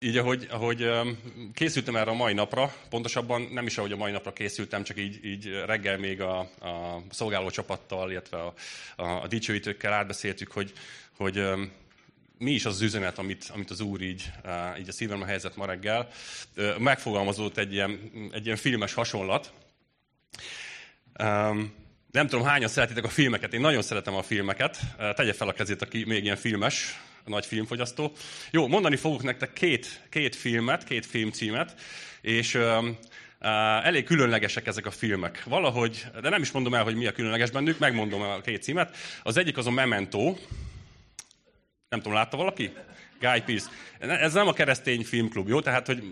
így, ahogy, ahogy készültem erre a mai napra, pontosabban nem is ahogy a mai napra készültem, csak így, így reggel még a, a szolgáló csapattal, illetve a, a, a dicsőítőkkel átbeszéltük, hogy, hogy mi is az, üzenet, amit, amit az Úr így, így a szívemre helyezett ma reggel. Megfogalmazott egy ilyen, egy ilyen filmes hasonlat. Nem tudom, hányan szeretitek a filmeket. Én nagyon szeretem a filmeket. Tegye fel a kezét, aki még ilyen filmes nagy filmfogyasztó. Jó, mondani fogok nektek két, két filmet, két filmcímet, és uh, uh, elég különlegesek ezek a filmek. Valahogy, de nem is mondom el, hogy mi a különleges bennük, megmondom a két címet. Az egyik az a Memento. Nem tudom, látta valaki? Guy Pearce. Ez nem a keresztény filmklub, jó? Tehát, hogy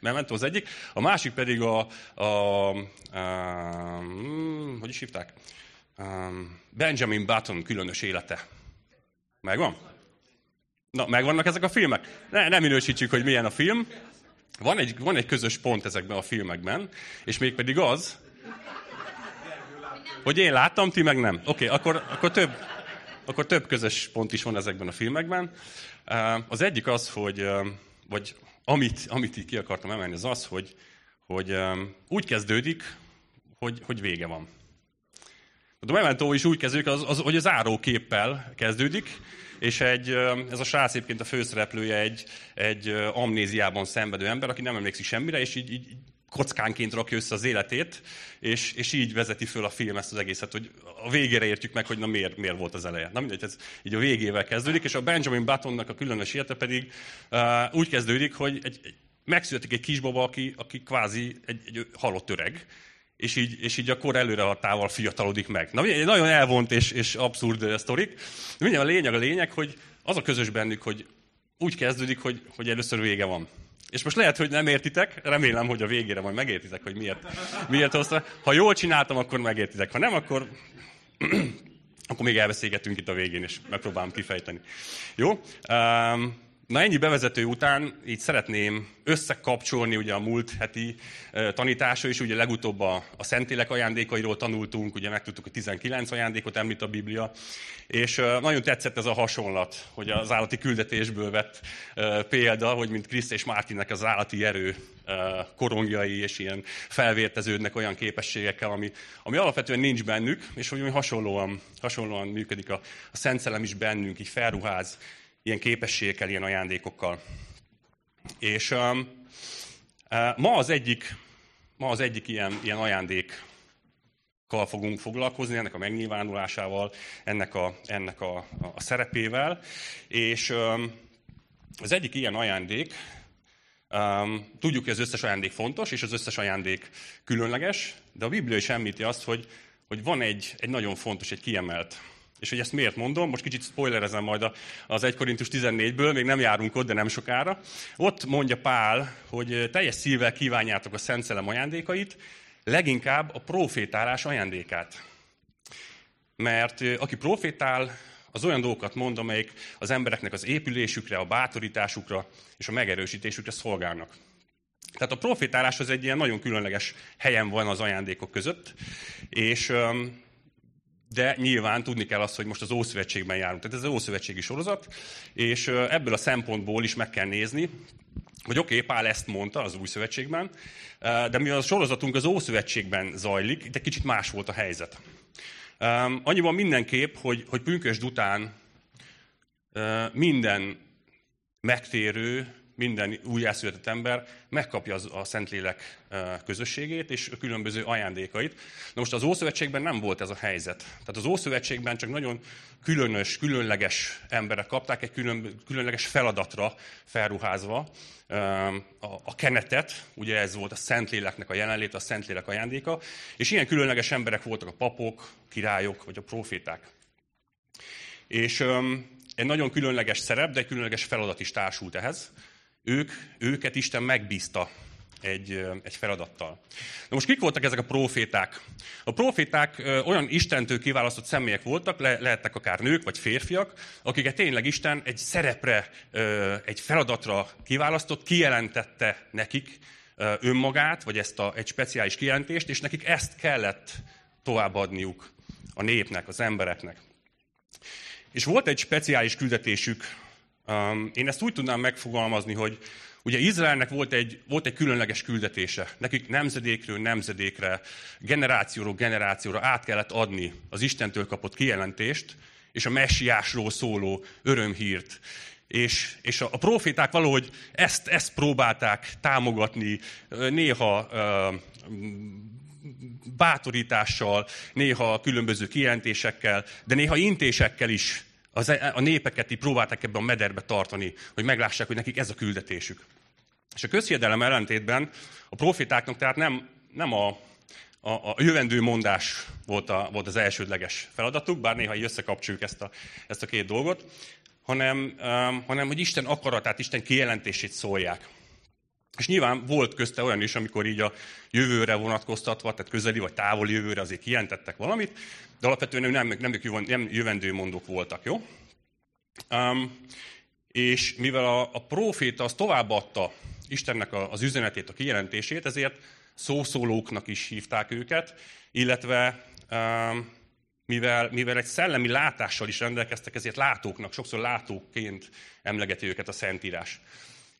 Memento az egyik. A másik pedig a, a, a, a hogy is hívták? Benjamin Button különös élete. Megvan? Na, megvannak ezek a filmek? Ne, nem minősítsük, hogy milyen a film. Van egy, van egy közös pont ezekben a filmekben, és mégpedig az, hogy én láttam, ti meg nem. Oké, okay, akkor, akkor, több, akkor több közös pont is van ezekben a filmekben. Az egyik az, hogy, vagy amit, amit így ki akartam emelni, az az, hogy, hogy úgy kezdődik, hogy, hogy vége van. A Memento is úgy kezdődik, az, az, hogy az áróképpel kezdődik, és egy, ez a srác egyébként a főszereplője egy, egy amnéziában szenvedő ember, aki nem emlékszik semmire, és így, így kockánként rakja össze az életét, és, és így vezeti föl a film ezt az egészet, hogy a végére értjük meg, hogy na miért, miért volt az eleje. Na mindegy, ez így a végével kezdődik, és a Benjamin Buttonnak a különös élete pedig uh, úgy kezdődik, hogy egy, egy, megszületik egy kisbaba, aki, aki kvázi egy, egy halott öreg, és így, és így a kor előrehatával fiatalodik meg. Na, egy nagyon elvont és, és abszurd sztorik. Minden a lényeg a lényeg, hogy az a közös bennük, hogy úgy kezdődik, hogy, hogy először vége van. És most lehet, hogy nem értitek, remélem, hogy a végére majd megértitek, hogy miért, miért hozta. Ha jól csináltam, akkor megértitek. Ha nem, akkor, akkor még elbeszélgetünk itt a végén, és megpróbálom kifejteni. Jó? Um, Na ennyi bevezető után így szeretném összekapcsolni ugye a múlt heti tanítása is, ugye legutóbb a, a Szentélek ajándékairól tanultunk, ugye megtudtuk, hogy 19 ajándékot említ a Biblia, és nagyon tetszett ez a hasonlat, hogy az állati küldetésből vett példa, hogy mint Kriszt és Mártinnek az állati erő korongjai és ilyen felvérteződnek olyan képességekkel, ami, ami alapvetően nincs bennük, és hogy hasonlóan, hasonlóan működik a, a Szent Szellem is bennünk, így felruház ilyen képességekkel, ilyen ajándékokkal. És um, uh, ma az egyik, ma az egyik ilyen, ilyen ajándékkal fogunk foglalkozni, ennek a megnyilvánulásával, ennek a, ennek a, a szerepével. És um, az egyik ilyen ajándék, um, tudjuk, hogy az összes ajándék fontos, és az összes ajándék különleges, de a Biblia is említi azt, hogy, hogy van egy, egy nagyon fontos, egy kiemelt és hogy ezt miért mondom, most kicsit spoilerezem majd az 1 Korintus 14-ből, még nem járunk ott, de nem sokára. Ott mondja Pál, hogy teljes szívvel kívánjátok a Szent Szellem ajándékait, leginkább a profétálás ajándékát. Mert aki profétál, az olyan dolgokat mond, amelyik az embereknek az épülésükre, a bátorításukra és a megerősítésükre szolgálnak. Tehát a profétálás az egy ilyen nagyon különleges helyen van az ajándékok között, és de nyilván tudni kell azt, hogy most az Ószövetségben járunk. Tehát ez az Ószövetségi sorozat, és ebből a szempontból is meg kell nézni, hogy oké, okay, Pál ezt mondta az Új Szövetségben, de mivel a sorozatunk az Ószövetségben zajlik, de kicsit más volt a helyzet. Annyiban mindenképp, hogy, hogy pünkösd után minden megtérő, minden újjászületett ember megkapja a Szentlélek közösségét és a különböző ajándékait. Na most az Ószövetségben nem volt ez a helyzet. Tehát az Ószövetségben csak nagyon különös, különleges emberek kapták egy külön, különleges feladatra felruházva a, a kenetet, ugye ez volt a Szentléleknek a jelenlét, a Szentlélek ajándéka, és ilyen különleges emberek voltak a papok, királyok vagy a proféták. És egy nagyon különleges szerep, de egy különleges feladat is társult ehhez ők, őket Isten megbízta egy, egy feladattal. Na most kik voltak ezek a proféták? A proféták olyan Istentől kiválasztott személyek voltak, le, lehettek akár nők vagy férfiak, akiket tényleg Isten egy szerepre, egy feladatra kiválasztott, kijelentette nekik önmagát, vagy ezt a, egy speciális kijelentést, és nekik ezt kellett továbbadniuk a népnek, az embereknek. És volt egy speciális küldetésük Um, én ezt úgy tudnám megfogalmazni, hogy ugye Izraelnek volt egy, volt egy különleges küldetése. Nekik nemzedékről nemzedékre, generációról generációra át kellett adni az Istentől kapott kijelentést, és a messiásról szóló örömhírt. És, és a, a proféták valahogy ezt, ezt próbálták támogatni, néha bátorítással, néha különböző kijelentésekkel, de néha intésekkel is az, e, a népeket így próbálták ebben a mederbe tartani, hogy meglássák, hogy nekik ez a küldetésük. És a közhiedelem ellentétben a profétáknak tehát nem, nem a, a, a jövendő mondás volt, a, volt az elsődleges feladatuk, bár néha így összekapcsoljuk ezt a, ezt a két dolgot, hanem, um, hanem hogy Isten akaratát, Isten kijelentését szólják. És nyilván volt közte olyan is, amikor így a jövőre vonatkoztatva, tehát közeli vagy távoli jövőre azért kijelentettek valamit, de alapvetően nem, nem, nem jövendő mondók voltak, jó? Um, és mivel a, a proféta az továbbadta Istennek az üzenetét, a kijelentését, ezért szószólóknak is hívták őket, illetve um, mivel, mivel egy szellemi látással is rendelkeztek, ezért látóknak, sokszor látóként emlegeti őket a Szentírás.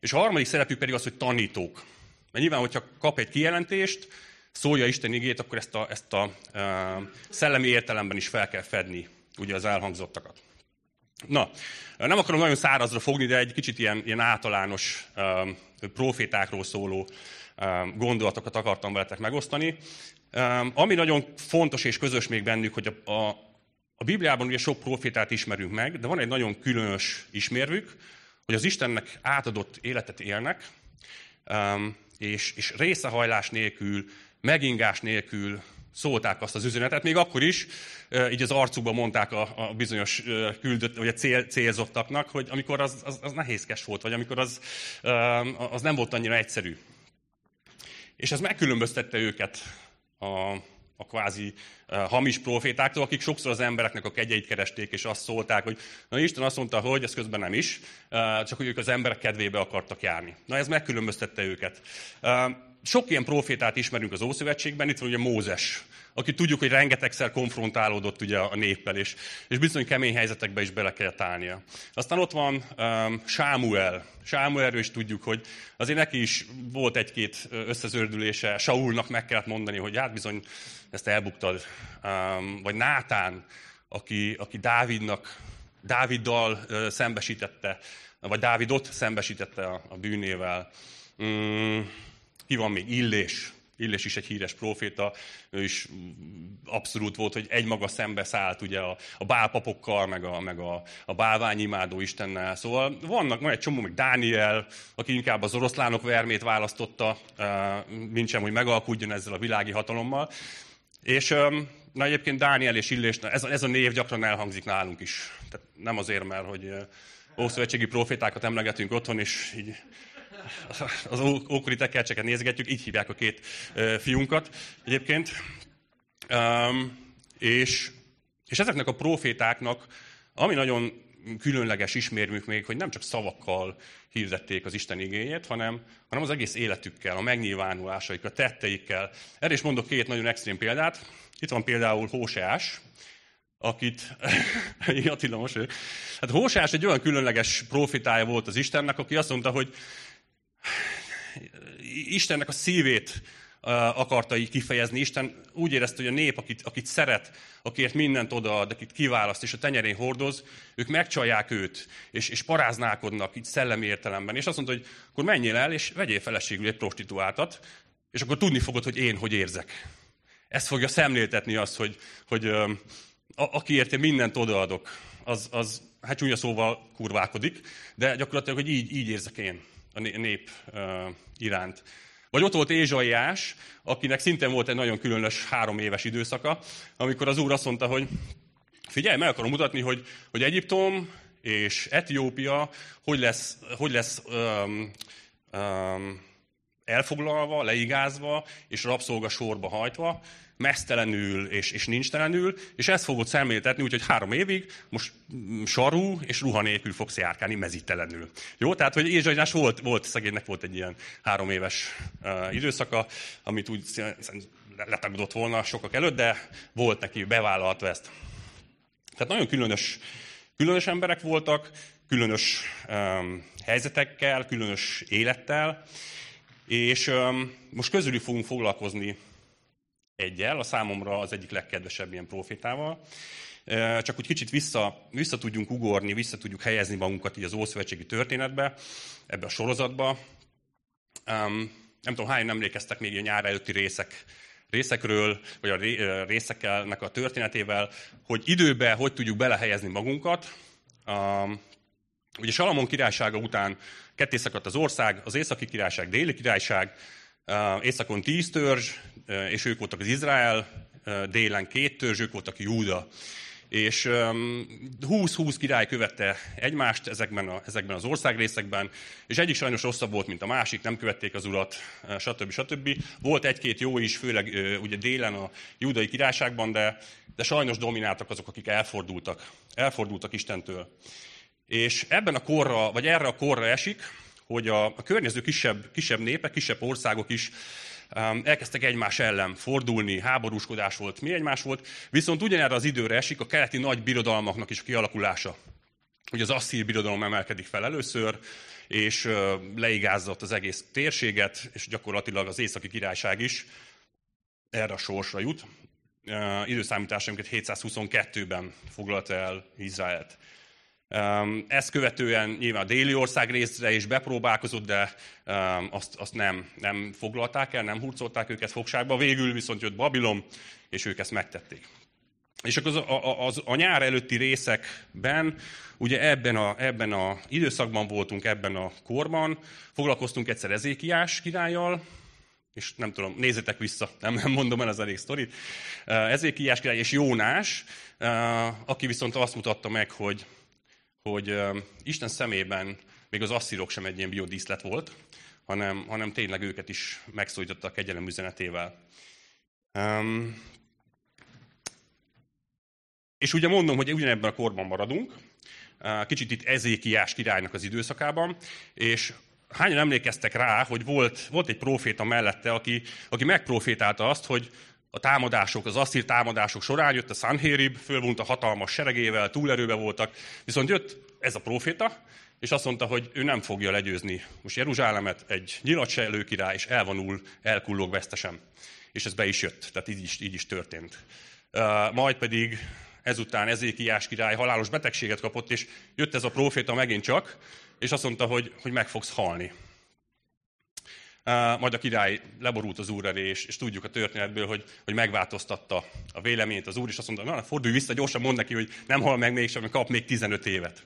És a harmadik szerepük pedig az, hogy tanítók. Mert nyilván, hogyha kap egy kijelentést, szólja Isten igét, akkor ezt a, ezt a uh, szellemi értelemben is fel kell fedni ugye az elhangzottakat. Na, nem akarom nagyon szárazra fogni, de egy kicsit ilyen, ilyen általános uh, profétákról szóló uh, gondolatokat akartam veletek megosztani. Um, ami nagyon fontos és közös még bennük, hogy a, a, a Bibliában ugye sok profétát ismerünk meg, de van egy nagyon különös ismérvük, hogy az Istennek átadott életet élnek, um, és, és részehajlás nélkül, megingás nélkül szólták azt az üzenetet, még akkor is, így az arcukban mondták a, a bizonyos küldött, vagy a cél, célzottaknak, hogy amikor az, az, az nehézkes volt, vagy amikor az, az nem volt annyira egyszerű. És ez megkülönböztette őket a, a kvázi uh, hamis profétáktól, akik sokszor az embereknek a kegyeit keresték, és azt szólták, hogy na Isten azt mondta, hogy ez közben nem is, uh, csak hogy ők az emberek kedvébe akartak járni. Na ez megkülönböztette őket. Uh, sok ilyen profétát ismerünk az Ószövetségben, itt van ugye Mózes, aki tudjuk, hogy rengetegszer konfrontálódott ugye a néppel, és, és bizony kemény helyzetekbe is bele kellett állnia. Aztán ott van um, Sámuel. Sámuelről is tudjuk, hogy azért neki is volt egy-két összezördülése, Saulnak meg kellett mondani, hogy hát bizony ezt elbuktad. Um, vagy Nátán, aki, aki Dávidnak, Dáviddal uh, szembesítette, vagy Dávidot szembesítette a, a bűnével. Um, ki van még? Illés. Illés is egy híres proféta, ő is abszolút volt, hogy egymaga szembe szállt ugye a, a bálpapokkal, meg a, meg a, a bálványimádó Istennel. Szóval vannak, van egy csomó, még Dániel, aki inkább az oroszlánok vermét választotta, mint sem, hogy megalkudjon ezzel a világi hatalommal. És na egyébként Dániel és Illés, ez, ez a név gyakran elhangzik nálunk is. Tehát nem azért, mert hogy ószövetségi profétákat emlegetünk otthon, és így az ókori tekercseket nézgetjük, így hívják a két fiunkat egyébként. És, és ezeknek a profétáknak, ami nagyon különleges ismérmük még, hogy nem csak szavakkal hirdették az Isten igényét, hanem, hanem az egész életükkel, a megnyilvánulásaikkal, a tetteikkel. Erre is mondok két nagyon extrém példát. Itt van például Hóseás, akit, Attila most Hát Hóseás egy olyan különleges profitája volt az Istennek, aki azt mondta, hogy Istennek a szívét akarta így kifejezni. Isten úgy érezte, hogy a nép, akit, akit szeret, akiért mindent odaad, akit kiválaszt, és a tenyerén hordoz, ők megcsalják őt, és, és paráználkodnak így szellemi értelemben. És azt mondta, hogy akkor menjél el, és vegyél feleségül egy prostituáltat, és akkor tudni fogod, hogy én hogy érzek. Ez fogja szemléltetni azt, hogy, hogy a, akiért én mindent odaadok, az, az hát csúnya szóval kurválkodik, de gyakorlatilag, hogy így, így érzek én a nép iránt. Vagy ott volt Ézsaiás, akinek szintén volt egy nagyon különös három éves időszaka, amikor az úr azt mondta, hogy figyelj, meg akarom mutatni, hogy, hogy Egyiptom és Etiópia hogy lesz, hogy lesz um, um, elfoglalva, leigázva, és rabszolga sorba hajtva, mesztelenül és, és nincstelenül, és ezt fogod szemléltetni, úgyhogy három évig most sarú és ruha nélkül fogsz járkálni mezítelenül. Jó, tehát, hogy Ézsaiás volt, volt, szegénynek volt egy ilyen három éves uh, időszaka, amit úgy letagadott volna sokak előtt, de volt neki bevállalható ezt. Tehát nagyon különös, különös emberek voltak, különös um, helyzetekkel, különös élettel, és um, most közülük fogunk foglalkozni egyel, a számomra az egyik legkedvesebb ilyen profétával. Csak úgy kicsit vissza, vissza tudjunk ugorni, vissza tudjuk helyezni magunkat így az Ószövetségi történetbe, ebbe a sorozatba. Nem tudom, hány emlékeztek még a nyár előtti részek, részekről, vagy a részeknek a történetével, hogy időbe hogy tudjuk belehelyezni magunkat. Um, ugye Salamon királysága után ketté szakadt az ország, az északi királyság, déli királyság, északon tíz törzs, és ők voltak az Izrael, délen két törzs, ők voltak Júda. És 20-20 király követte egymást ezekben, a, ezekben az országrészekben, és egyik sajnos rosszabb volt, mint a másik, nem követték az urat, stb. stb. Volt egy-két jó is, főleg ugye délen a júdai királyságban, de, de sajnos domináltak azok, akik elfordultak. Elfordultak Istentől. És ebben a korra, vagy erre a korra esik, hogy a, a környező kisebb, kisebb népek, kisebb országok is um, elkezdtek egymás ellen fordulni, háborúskodás volt, mi egymás volt, viszont ugyanerre az időre esik a keleti nagy birodalmaknak is a kialakulása. Ugye az asszír birodalom emelkedik fel először, és uh, az egész térséget, és gyakorlatilag az északi királyság is erre a sorsra jut. Uh, időszámításunkat 722-ben foglalta el Izraelt. Ezt követően nyilván a déli ország részre is bepróbálkozott, de azt, azt nem, nem foglalták el, nem hurcolták őket fogságba. Végül viszont jött Babilon, és ők ezt megtették. És akkor az, az, a nyár előtti részekben, ugye ebben a, ebben a időszakban voltunk, ebben a korban, foglalkoztunk egyszer Ezékiás királlyal, és nem tudom, nézzetek vissza, nem, nem mondom el az elég sztorit. Ezékiás király és Jónás, aki viszont azt mutatta meg, hogy hogy Isten szemében még az asszírok sem egy ilyen biodíszlet volt, hanem, hanem tényleg őket is megszólította a kegyelem üzenetével. Um, és ugye mondom, hogy ugyanebben a korban maradunk, kicsit itt Ezékiás királynak az időszakában, és hányan emlékeztek rá, hogy volt, volt egy proféta mellette, aki, aki megprofétálta azt, hogy a támadások, az asszír támadások során jött a fölvont a hatalmas seregével, túlerőbe voltak, viszont jött ez a proféta, és azt mondta, hogy ő nem fogja legyőzni most Jeruzsálemet, egy nyilatselő király, és elvonul, elkullog vesztesen. És ez be is jött, tehát így is, így is történt. Uh, majd pedig ezután Ezékiás király halálos betegséget kapott, és jött ez a proféta megint csak, és azt mondta, hogy, hogy meg fogsz halni. Majd a király leborult az úr elé, és, és tudjuk a történetből, hogy, hogy megváltoztatta a véleményt az úr, és azt mondta, na, fordulj vissza, gyorsan mondd neki, hogy nem hal meg mégsem, kap még 15 évet.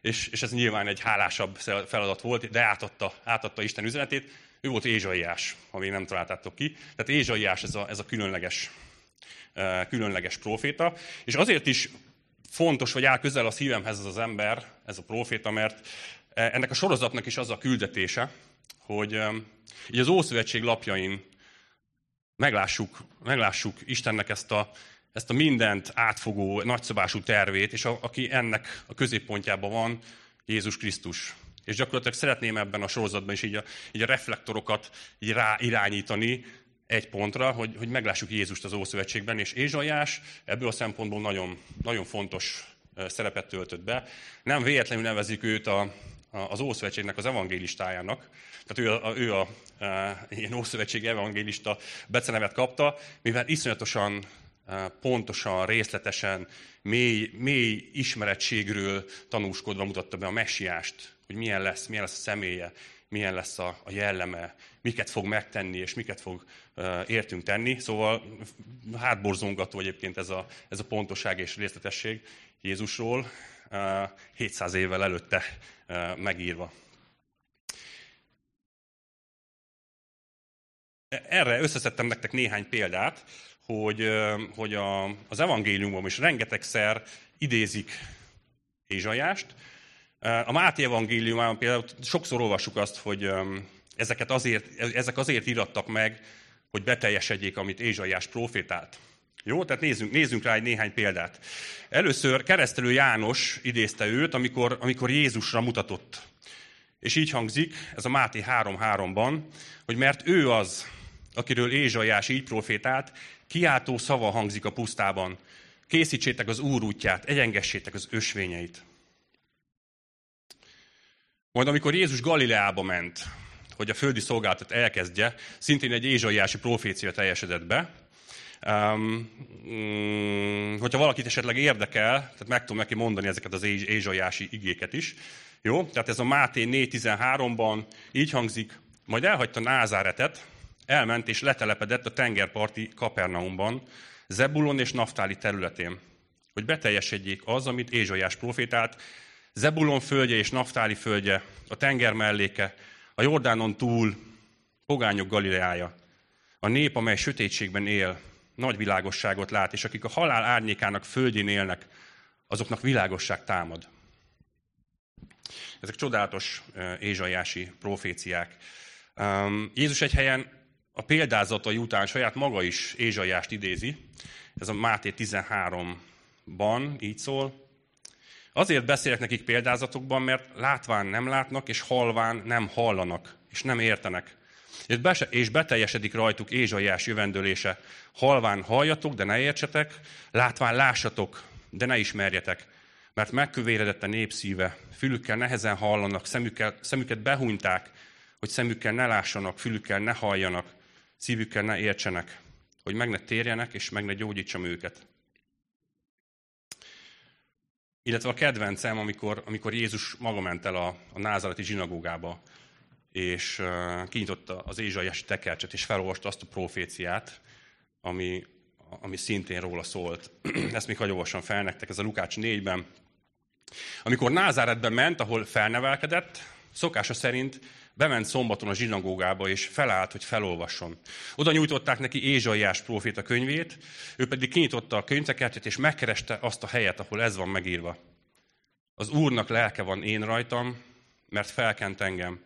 És, és ez nyilván egy hálásabb feladat volt, de átadta, átadta Isten üzenetét. Ő volt Ézsaiás, ha még nem találtátok ki. Tehát Ézsaiás ez a, ez a különleges, uh, különleges proféta. És azért is fontos, vagy áll közel a szívemhez ez az ember, ez a proféta, mert ennek a sorozatnak is az a küldetése, hogy így az Ószövetség lapjain meglássuk, meglássuk Istennek ezt a, ezt a mindent átfogó, nagyszabású tervét, és a, aki ennek a középpontjában van, Jézus Krisztus. És gyakorlatilag szeretném ebben a sorozatban is így a, így a reflektorokat így rá irányítani egy pontra, hogy, hogy meglássuk Jézust az Ószövetségben, és Ézsaiás ebből a szempontból nagyon, nagyon fontos szerepet töltött be. Nem véletlenül nevezik őt a, az Ószövetségnek az evangélistájának. Tehát ő a, ő a, a ilyen Ószövetség evangélista becenevet kapta, mivel iszonyatosan pontosan, részletesen, mély, mély ismerettségről tanúskodva mutatta be a messiást, hogy milyen lesz, milyen lesz a személye, milyen lesz a, a jelleme, miket fog megtenni, és miket fog uh, értünk tenni. Szóval hátborzongató egyébként ez a, ez a pontosság és részletesség Jézusról, 700 évvel előtte megírva. Erre összeszedtem nektek néhány példát, hogy, hogy a, az evangéliumban is rengetegszer idézik Ézsajást. A Máté evangéliumában például sokszor olvassuk azt, hogy ezeket azért, ezek azért irattak meg, hogy beteljesedjék, amit Ézsaiás profétált. Jó, tehát nézzünk, nézzünk rá egy néhány példát. Először keresztelő János idézte őt, amikor, amikor Jézusra mutatott. És így hangzik, ez a Máté 3.3-ban, hogy mert ő az, akiről Ézsajás így profétált, kiáltó szava hangzik a pusztában. Készítsétek az Úr útját, egyengessétek az ösvényeit. Majd amikor Jézus Galileába ment, hogy a földi szolgálatot elkezdje, szintén egy ézsaiási profécia teljesedett be. Um, um, hogyha valakit esetleg érdekel, tehát meg tudom neki mondani ezeket az ézsaiási igéket is. Jó? Tehát ez a Máté 4.13-ban így hangzik, majd elhagyta Názáretet, elment és letelepedett a tengerparti Kapernaumban, Zebulon és Naftáli területén, hogy beteljesedjék az, amit Ézsaiás profétált, Zebulon földje és Naftáli földje, a tenger melléke, a Jordánon túl, pogányok Galileája, a nép, amely sötétségben él, nagy világosságot lát, és akik a halál árnyékának földjén élnek, azoknak világosság támad. Ezek csodálatos ézsaiási proféciák. Jézus egy helyen a példázatai után saját maga is Ézsaiást idézi. Ez a Máté 13-ban így szól. Azért beszélek nekik példázatokban, mert látván nem látnak, és halván nem hallanak, és nem értenek. És beteljesedik rajtuk Ézsaiás jövendőlése. Halván halljatok, de ne értsetek, látván lássatok, de ne ismerjetek. Mert megkövéredett a népszíve, fülükkel nehezen hallanak, szemükkel, szemüket behúnyták, hogy szemükkel ne lássanak, fülükkel ne halljanak, szívükkel ne értsenek, hogy meg ne térjenek, és meg ne gyógyítsam őket. Illetve a kedvencem, amikor, amikor Jézus maga ment el a, a názaleti zsinagógába, és uh, kinyitotta az ézsaiási tekercset, és felolvasta azt a proféciát, ami, ami szintén róla szólt. Ezt még hagyolvassam fel nektek, ez a Lukács 4-ben. Amikor Názáretben ment, ahol felnevelkedett, szokása szerint bement szombaton a zsinagógába, és felállt, hogy felolvasson. Oda nyújtották neki Ézsaiás próféta könyvét, ő pedig kinyitotta a könyvtekertet, és megkereste azt a helyet, ahol ez van megírva. Az Úrnak lelke van én rajtam, mert felkent engem,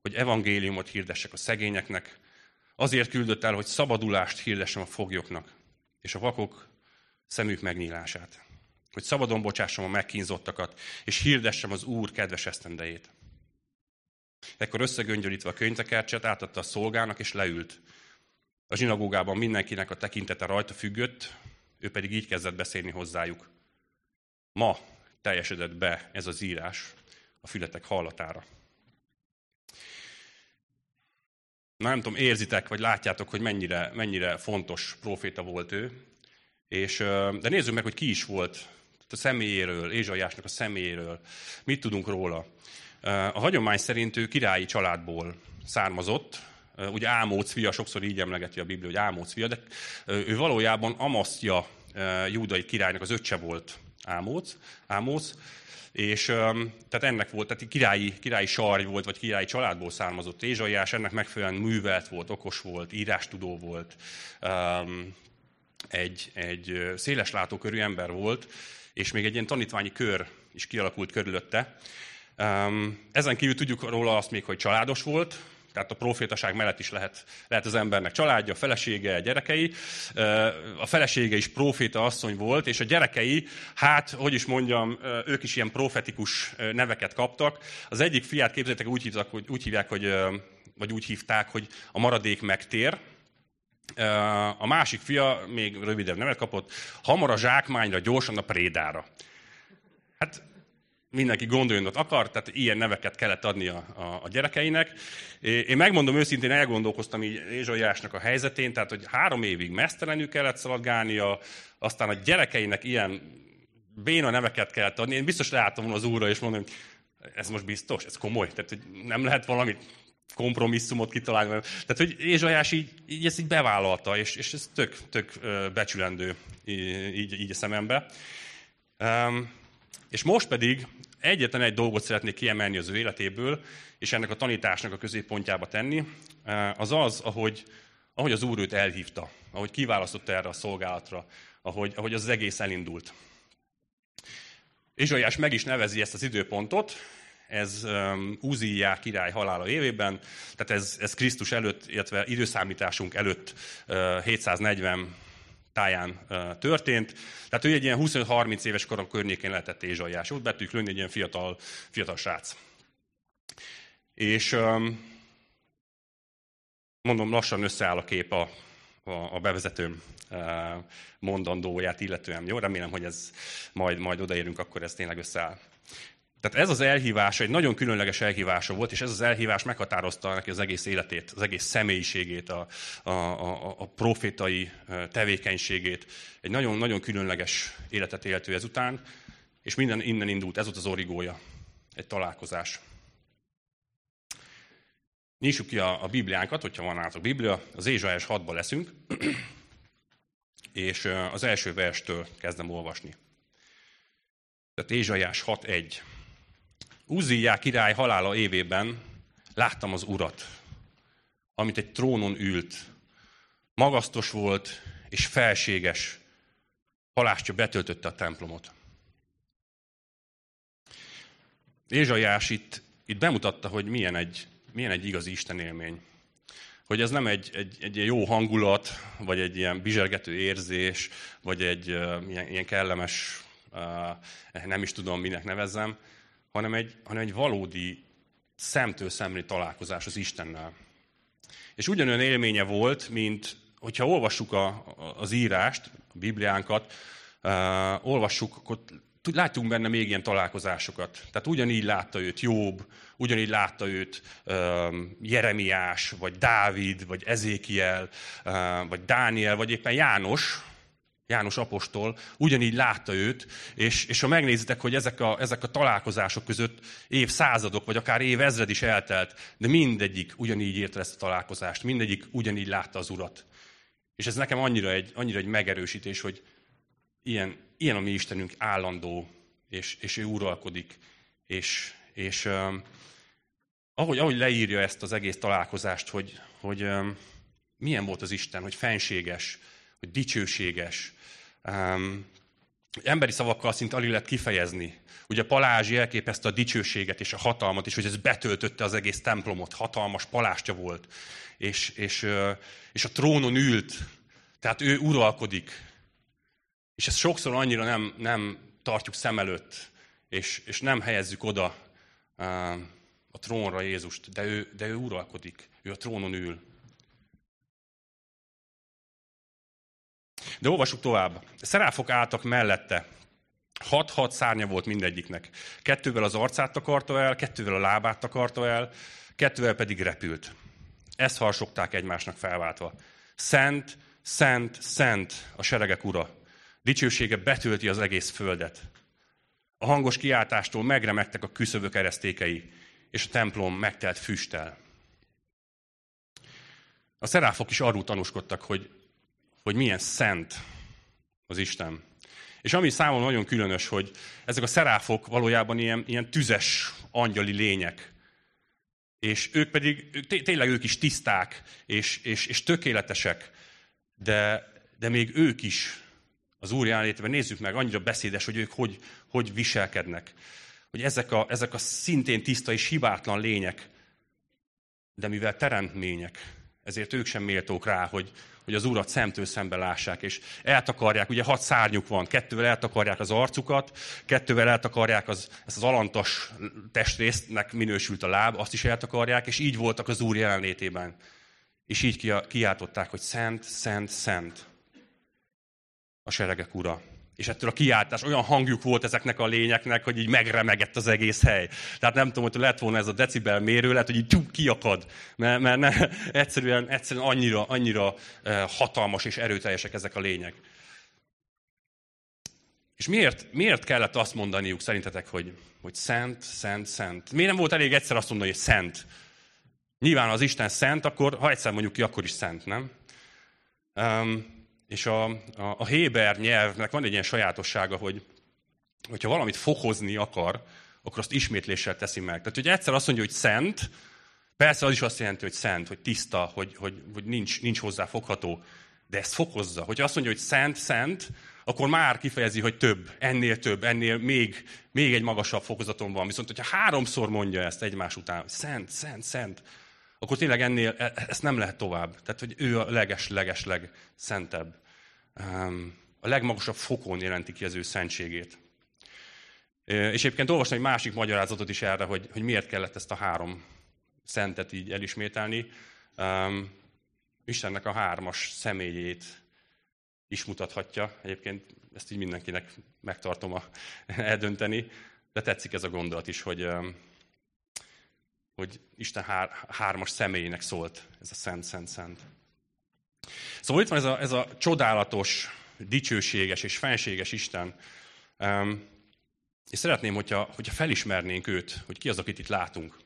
hogy evangéliumot hirdessek a szegényeknek, azért küldött el, hogy szabadulást hirdessem a foglyoknak, és a vakok szemük megnyílását. Hogy szabadon bocsássam a megkínzottakat, és hirdessem az Úr kedves esztendejét. Ekkor összegöngyölítve a könyvtekercset átadta a szolgának, és leült. A zsinagógában mindenkinek a tekintete rajta függött, ő pedig így kezdett beszélni hozzájuk. Ma teljesedett be ez az írás a fületek hallatára. Na nem tudom, érzitek, vagy látjátok, hogy mennyire, mennyire fontos proféta volt ő. És, de nézzük meg, hogy ki is volt a személyéről, Ézsaiásnak a személyéről. Mit tudunk róla? A hagyomány szerint ő királyi családból származott, ugye Ámóc fia, sokszor így emlegeti a Biblia, hogy Ámóc fia, de ő valójában Amasztja júdai királynak az öccse volt Ámóc, Ámóc. És tehát ennek volt, tehát királyi, királyi sarj volt, vagy királyi családból származott Ézsaiás, ennek megfelelően művelt volt, okos volt, írástudó volt, egy, egy széles látókörű ember volt, és még egy ilyen tanítványi kör is kialakult körülötte, ezen kívül tudjuk róla azt még, hogy családos volt, tehát a profétaság mellett is lehet, lehet az embernek családja, felesége, gyerekei. A felesége is proféta asszony volt, és a gyerekei, hát, hogy is mondjam, ők is ilyen profetikus neveket kaptak. Az egyik fiát képzeljétek úgy, hívtak, hogy, úgy hívják, hogy, vagy úgy hívták, hogy a maradék megtér. A másik fia még rövidebb nevet kapott, hamar a zsákmányra, gyorsan a prédára. Hát mindenki gondoljon, ott akar, tehát ilyen neveket kellett adni a, a, a gyerekeinek. Én megmondom őszintén, elgondolkoztam így Ézsaiásnak a helyzetén, tehát hogy három évig mesztelenül kellett szaladgálnia, aztán a gyerekeinek ilyen béna neveket kellett adni. Én biztos leálltam volna az úrra, és mondom, ez most biztos, ez komoly, tehát hogy nem lehet valamit kompromisszumot kitalálni. Tehát, hogy Ézsajás így, így ezt így bevállalta, és, és ez tök, tök becsülendő így, így a szemembe. Um, és most pedig egyetlen egy dolgot szeretnék kiemelni az ő életéből, és ennek a tanításnak a középpontjába tenni, eh, az az, ahogy, ahogy az Úr őt elhívta, ahogy kiválasztotta erre a szolgálatra, ahogy, ahogy az egész elindult. Izsaiás meg is nevezi ezt az időpontot, ez um, Uziá király halála évében, tehát ez, ez Krisztus előtt, illetve időszámításunk előtt uh, 740 táján történt. Tehát ő egy ilyen 25-30 éves korom környékén lehetett Ézsaiás. Ott betűk lőni egy ilyen fiatal, fiatal srác. És mondom, lassan összeáll a kép a, a, a bevezetőm mondandóját illetően. Jó, remélem, hogy ez majd, majd odaérünk, akkor ez tényleg összeáll. Tehát ez az elhívása egy nagyon különleges elhívása volt, és ez az elhívás meghatározta neki az egész életét, az egész személyiségét, a, a, a, a profétai tevékenységét. Egy nagyon-nagyon különleges életet élt ő ezután, és minden innen indult, ez volt az origója, egy találkozás. Nyissuk ki a, a Bibliánkat, hogyha van nálatok Biblia, az Ézsaiás 6 leszünk, és az első verstől kezdem olvasni. Tehát Ézsaiás 6.1. Uzziá király halála évében láttam az urat, amit egy trónon ült. Magasztos volt és felséges, halástja betöltötte a templomot. Ézsaiás itt, itt bemutatta, hogy milyen egy, milyen egy igazi Isten élmény. Hogy ez nem egy, egy, egy jó hangulat, vagy egy ilyen bizsergető érzés, vagy egy uh, ilyen, ilyen kellemes, uh, nem is tudom, minek nevezzem, hanem egy, hanem egy valódi szemtől szemlé találkozás az Istennel. És ugyanolyan élménye volt, mint hogyha olvassuk a, az írást, a Bibliánkat, uh, olvassuk, akkor láttunk benne még ilyen találkozásokat. Tehát ugyanígy látta őt Jobb, ugyanígy látta őt um, Jeremiás, vagy Dávid, vagy Ezékiel, uh, vagy Dániel, vagy éppen János, János apostol ugyanígy látta őt, és, és ha megnézitek, hogy ezek a, ezek a találkozások között évszázadok, vagy akár évezred is eltelt, de mindegyik ugyanígy érte ezt a találkozást, mindegyik ugyanígy látta az Urat. És ez nekem annyira egy, annyira egy megerősítés, hogy ilyen, ilyen a mi Istenünk állandó, és, és ő uralkodik, és, és um, ahogy, ahogy leírja ezt az egész találkozást, hogy, hogy um, milyen volt az Isten, hogy fenséges, hogy dicsőséges, um, emberi szavakkal szinte alig lehet kifejezni. Ugye Palázsi elképezte a dicsőséget és a hatalmat, és hogy ez betöltötte az egész templomot, hatalmas palástja volt, és, és, és a trónon ült, tehát ő uralkodik. És ezt sokszor annyira nem, nem tartjuk szem előtt, és, és nem helyezzük oda a trónra Jézust, de ő, de ő uralkodik, ő a trónon ül. De olvassuk tovább. Szeráfok álltak mellette. Hat-hat szárnya volt mindegyiknek. Kettővel az arcát takarta el, kettővel a lábát takarta el, kettővel pedig repült. Ezt harsogták egymásnak felváltva. Szent, szent, szent a seregek ura. Dicsősége betölti az egész földet. A hangos kiáltástól megremegtek a küszöbök eresztékei, és a templom megtelt füsttel. A szeráfok is arról tanúskodtak, hogy hogy milyen szent az Isten. És ami számomra nagyon különös, hogy ezek a szeráfok valójában ilyen, ilyen tüzes angyali lények. És ők pedig, tényleg ők is tiszták, és, és, és tökéletesek, de, de még ők is az Úr jelenlétében nézzük meg, annyira beszédes, hogy ők hogy, hogy viselkednek. Hogy ezek a, ezek a szintén tiszta és hibátlan lények, de mivel teremtmények, ezért ők sem méltók rá, hogy, hogy az Urat szemtől szembe lássák, és eltakarják, ugye hat szárnyuk van, kettővel eltakarják az arcukat, kettővel eltakarják az, ezt az alantas testrésztnek minősült a láb, azt is eltakarják, és így voltak az Úr jelenlétében. És így kiáltották, hogy szent, szent, szent a seregek ura és ettől a kiáltás olyan hangjuk volt ezeknek a lényeknek, hogy így megremegett az egész hely. Tehát nem tudom, hogy lett volna ez a decibel mérő, lehet, hogy így tyúk kiakad, mert, mert ne, egyszerűen, egyszerűen annyira, annyira eh, hatalmas és erőteljesek ezek a lények. És miért, miért kellett azt mondaniuk szerintetek, hogy, hogy szent, szent, szent? Miért nem volt elég egyszer azt mondani, hogy szent? Nyilván az Isten szent, akkor ha egyszer mondjuk ki, akkor is szent, nem? Um, és a, a, a Héber nyelvnek van egy ilyen sajátossága, hogy hogyha valamit fokozni akar, akkor azt ismétléssel teszi meg. Tehát, hogy egyszer azt mondja, hogy szent, persze az is azt jelenti, hogy szent, hogy tiszta, hogy, hogy, hogy nincs, nincs hozzá fogható, de ezt fokozza. Hogyha azt mondja, hogy szent, szent, akkor már kifejezi, hogy több, ennél több, ennél még, még egy magasabb fokozaton van. Viszont, hogyha háromszor mondja ezt egymás után, hogy szent, szent, szent, akkor tényleg ennél, e, ezt nem lehet tovább. Tehát, hogy ő a leges-leges legszentebb. A legmagasabb fokon jelenti ki az ő szentségét. És egyébként olvastam egy másik magyarázatot is erre, hogy, hogy miért kellett ezt a három szentet így elismételni. Istennek a hármas személyét is mutathatja. Egyébként ezt így mindenkinek megtartom a, eldönteni. De tetszik ez a gondolat is, hogy, hogy Isten hár, hármas személyének szólt ez a szent, szent, szent. Szóval itt van ez a, ez a csodálatos, dicsőséges és fenséges Isten. És szeretném, hogyha, hogyha felismernénk őt, hogy ki az, akit itt látunk.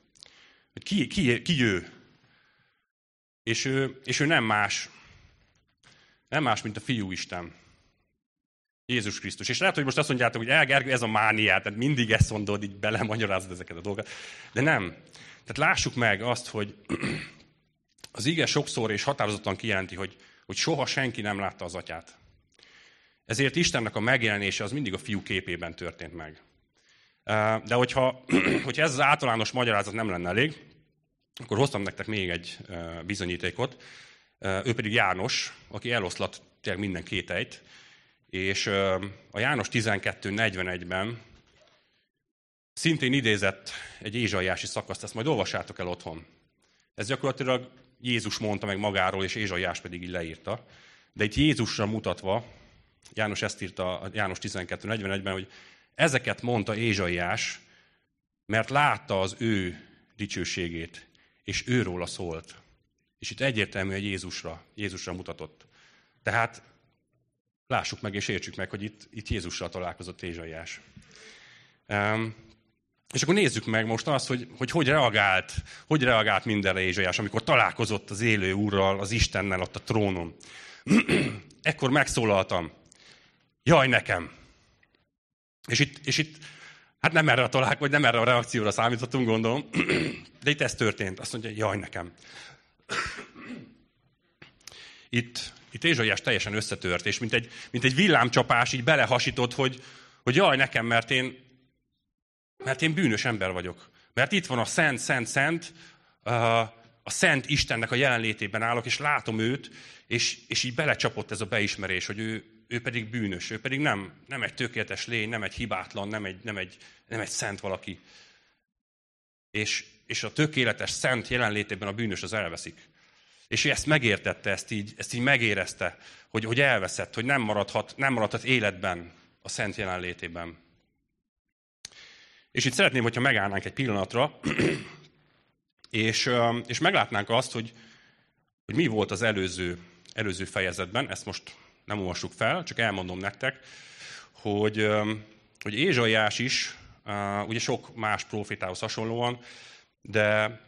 Hogy ki, ki, ki ő. És ő, és ő nem más, nem más, mint a fiú Isten. Jézus Krisztus. És lehet, hogy most azt mondjátok, hogy elgergő, ez a mániát, tehát mindig ezt mondod, így belemagyarázod ezeket a dolgokat. De nem. Tehát lássuk meg azt, hogy az ige sokszor és határozottan kijelenti, hogy, hogy soha senki nem látta az atyát. Ezért Istennek a megjelenése az mindig a fiú képében történt meg. De hogyha, hogyha ez az általános magyarázat nem lenne elég, akkor hoztam nektek még egy bizonyítékot. Ő pedig János, aki eloszlat tényleg minden kételyt, és a János 12.41-ben szintén idézett egy ézsaiási szakaszt, ezt majd olvassátok el otthon. Ez gyakorlatilag Jézus mondta meg magáról, és Ézsaiás pedig így leírta. De itt Jézusra mutatva, János ezt írta János 12.41-ben, hogy ezeket mondta Ézsaiás, mert látta az ő dicsőségét, és őróla szólt. És itt egyértelmű, hogy Jézusra, Jézusra mutatott. Tehát lássuk meg és értsük meg, hogy itt, itt Jézussal találkozott Ézsaiás. Um, és akkor nézzük meg most azt, hogy, hogy hogy reagált, hogy reagált mindenre Ézsaiás, amikor találkozott az élő úrral, az Istennel ott a trónon. Ekkor megszólaltam. Jaj nekem! És itt, és itt hát nem erre a találk, vagy nem erre a reakcióra számítottunk, gondolom, de itt ez történt. Azt mondja, jaj nekem. Itt, itt Ézsaiás teljesen összetört, és mint egy, mint egy villámcsapás így belehasított, hogy, hogy jaj nekem, mert én, mert én bűnös ember vagyok. Mert itt van a szent, szent, szent, a szent Istennek a jelenlétében állok, és látom őt, és, és így belecsapott ez a beismerés, hogy ő, ő pedig bűnös, ő pedig nem, nem egy tökéletes lény, nem egy hibátlan, nem egy, nem egy, nem egy szent valaki. És, és a tökéletes szent jelenlétében a bűnös az elveszik. És ő ezt megértette, ezt így, ezt így megérezte, hogy, hogy elveszett, hogy nem maradhat, nem maradhat életben a szent jelenlétében. És itt szeretném, hogyha megállnánk egy pillanatra, és, és meglátnánk azt, hogy, hogy mi volt az előző, előző fejezetben, ezt most nem olvassuk fel, csak elmondom nektek, hogy, hogy Ézsaiás is, ugye sok más profétához hasonlóan, de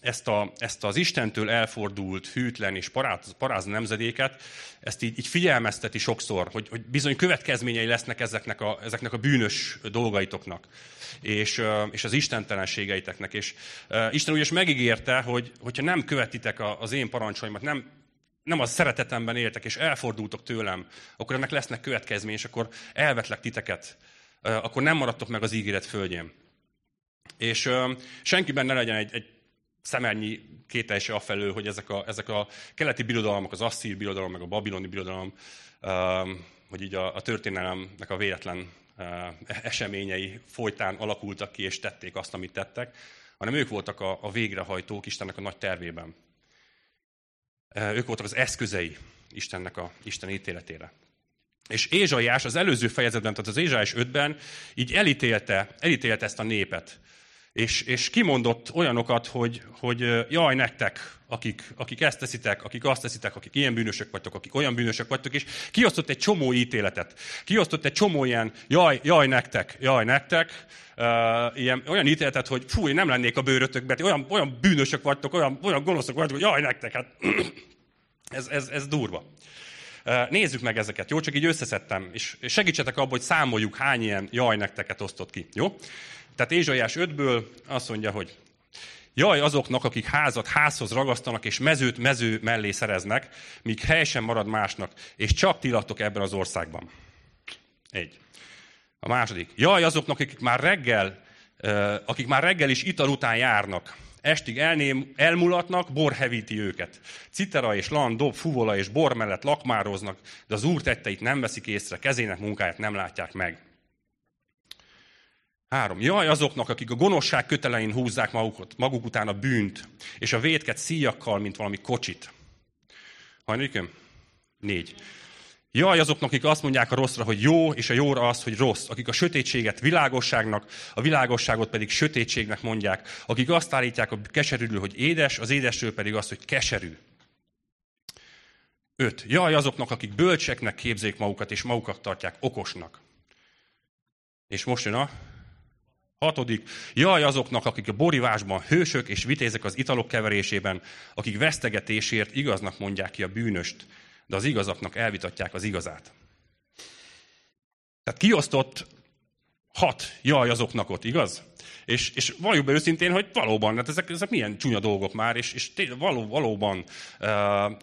ezt, a, ezt az Istentől elfordult, hűtlen és paráz, paráz nemzedéket, ezt így, így figyelmezteti sokszor, hogy, hogy bizony következményei lesznek ezeknek a, ezeknek a bűnös dolgaitoknak, és, és az istentelenségeiteknek. És Isten úgyis megígérte, hogy hogyha nem követitek az én parancsaimat, nem, nem az szeretetemben éltek, és elfordultok tőlem, akkor ennek lesznek következmény, és akkor elvetlek titeket, akkor nem maradtok meg az ígéret földjén. És senkiben ne legyen egy, egy szemernyi kételse afelől, hogy ezek a, ezek a keleti birodalmak, az asszír birodalom, meg a babiloni birodalom, hogy így a, a történelemnek a véletlen eseményei folytán alakultak ki, és tették azt, amit tettek, hanem ők voltak a, a végrehajtók Istennek a nagy tervében. Ők voltak az eszközei Istennek a Isten ítéletére. És Ézsaiás az előző fejezetben, tehát az Ézsaiás 5-ben így elítélte, elítélte ezt a népet. És, és kimondott olyanokat, hogy, hogy jaj nektek, akik, akik ezt teszitek, akik azt teszitek, akik ilyen bűnösök vagytok, akik olyan bűnösök vagytok, és kiosztott egy csomó ítéletet. Kiosztott egy csomó ilyen jaj, jaj nektek, jaj nektek, uh, ilyen, olyan ítéletet, hogy fúj, nem lennék a bőrötökben, olyan, olyan bűnösök vagytok, olyan, olyan gonoszok vagytok, hogy jaj nektek, hát ez, ez, ez durva. Nézzük meg ezeket, jó? Csak így összeszedtem, és segítsetek abban, hogy számoljuk, hány ilyen jaj nekteket osztott ki, jó? Tehát Ézsaiás 5-ből azt mondja, hogy Jaj azoknak, akik házat házhoz ragasztanak, és mezőt mező mellé szereznek, míg hely sem marad másnak, és csak ti laktok ebben az országban. Egy. A második. Jaj azoknak, akik már reggel, akik már reggel is ital után járnak, estig elném, elmulatnak, bor hevíti őket. Citera és lan, dob, fuvola és bor mellett lakmároznak, de az úr tetteit nem veszik észre, kezének munkáját nem látják meg. Három. Jaj azoknak, akik a gonoszság kötelein húzzák magukat, maguk után a bűnt, és a vétket szíjakkal, mint valami kocsit. Hajnaliköm? Négy. Jaj azoknak, akik azt mondják a rosszra, hogy jó, és a jóra az, hogy rossz. Akik a sötétséget világosságnak, a világosságot pedig sötétségnek mondják. Akik azt állítják a keserűről, hogy édes, az édesről pedig azt, hogy keserű. 5. Jaj azoknak, akik bölcseknek képzék magukat, és magukat tartják okosnak. És most jön a hatodik. Jaj azoknak, akik a borivásban hősök és vitézek az italok keverésében, akik vesztegetésért igaznak mondják ki a bűnöst, de az igazaknak elvitatják az igazát. Tehát kiosztott hat jaj azoknak ott, igaz? És, és valljuk be őszintén, hogy valóban, hát ezek, ezek milyen csúnya dolgok már, és, és való, valóban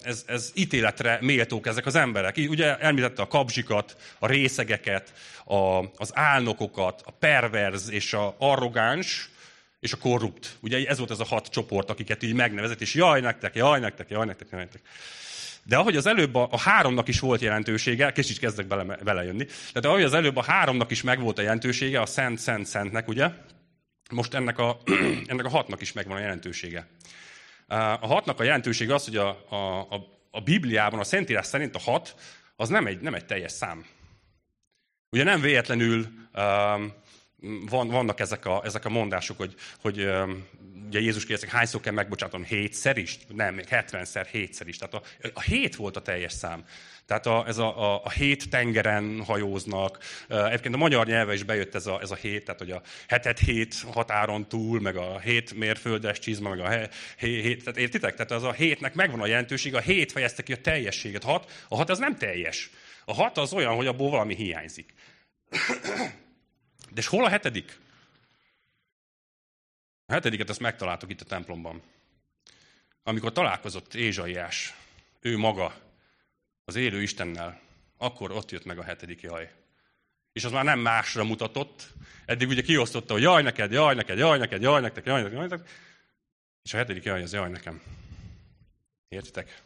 ez, ez ítéletre méltók ezek az emberek. Ugye említette a kapzsikat, a részegeket, a, az álnokokat, a perverz és a arrogáns, és a korrupt. Ugye ez volt ez a hat csoport, akiket így megnevezett, és jaj nektek, jaj nektek, jaj nektek, jaj nektek. De ahogy az előbb a, a háromnak is volt jelentősége, kicsit kezdek bele, belejönni, tehát ahogy az előbb a háromnak is megvolt a jelentősége, a szent, szent, szentnek, ugye, most ennek a, ennek a hatnak is megvan a jelentősége. A hatnak a jelentősége az, hogy a, a, a, a Bibliában, a Szentírás szerint a hat az nem egy, nem egy teljes szám. Ugye nem véletlenül um, van, vannak ezek a, ezek a mondások, hogy, hogy um, ugye Jézus kérdezik, hányszor kell megbocsátom? Hétszer is? Nem, még hetvenszer, hétszer is. Tehát a, a hét volt a teljes szám. Tehát a, ez a, a, a hét tengeren hajóznak. Egyébként a magyar nyelve is bejött ez a, ez a hét, tehát hogy a hetet hét határon túl, meg a hét mérföldes csizma, meg a he, hét, hét tehát értitek? Tehát az a hétnek megvan a jelentőség, a hét fejezte ki a teljességet. Hat, a hat az nem teljes. A hat az olyan, hogy abból valami hiányzik. De és hol a hetedik? A hetediket ezt megtaláltuk itt a templomban. Amikor találkozott Ézsaiás, ő maga, az élő Istennel, akkor ott jött meg a hetedik jaj. És az már nem másra mutatott. Eddig ugye kiosztotta, hogy jaj neked, jaj neked, jaj neked, jaj neked, jaj neked, jaj neked. És a hetedik jaj, az jaj nekem. Értitek?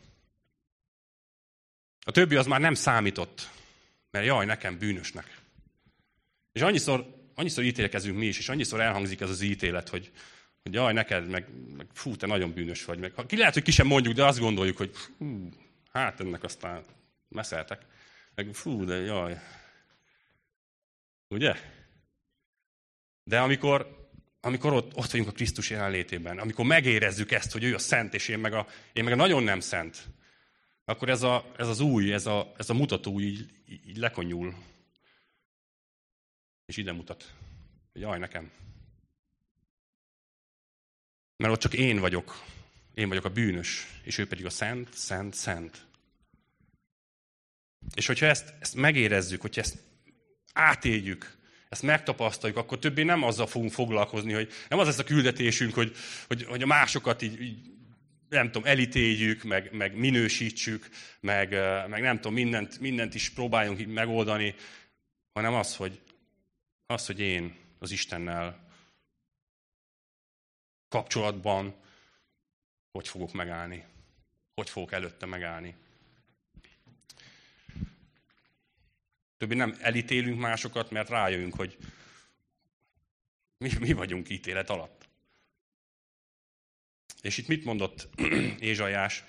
A többi az már nem számított, mert jaj nekem bűnösnek. És annyiszor, annyiszor ítélkezünk mi is, és annyiszor elhangzik ez az ítélet, hogy, hogy jaj, neked, meg, meg fú, te nagyon bűnös vagy. Meg, ki lehet, hogy ki sem mondjuk, de azt gondoljuk, hogy fú, hát ennek aztán meszeltek. Meg fú, de jaj. Ugye? De amikor, amikor ott, ott vagyunk a Krisztus jelenlétében, amikor megérezzük ezt, hogy ő a szent, és én meg a, én meg a nagyon nem szent, akkor ez, a, ez az új, ez a, ez a mutató így, így lekonyul. És ide mutat. Hogy jaj, nekem. Mert ott csak én vagyok. Én vagyok a bűnös, és ő pedig a szent, szent, szent. És hogyha ezt, ezt megérezzük, hogyha ezt átéljük, ezt megtapasztaljuk, akkor többé nem azzal fogunk foglalkozni, hogy nem az lesz a küldetésünk, hogy, hogy, hogy a másokat így, így nem tudom, elítéljük, meg, meg minősítsük, meg, meg nem tudom, mindent, mindent is próbáljunk így megoldani, hanem az, hogy, az, hogy én az Istennel kapcsolatban hogy fogok megállni, hogy fogok előtte megállni. Többi nem elítélünk másokat, mert rájövünk, hogy mi, mi vagyunk ítélet alatt. És itt mit mondott Ézsajás?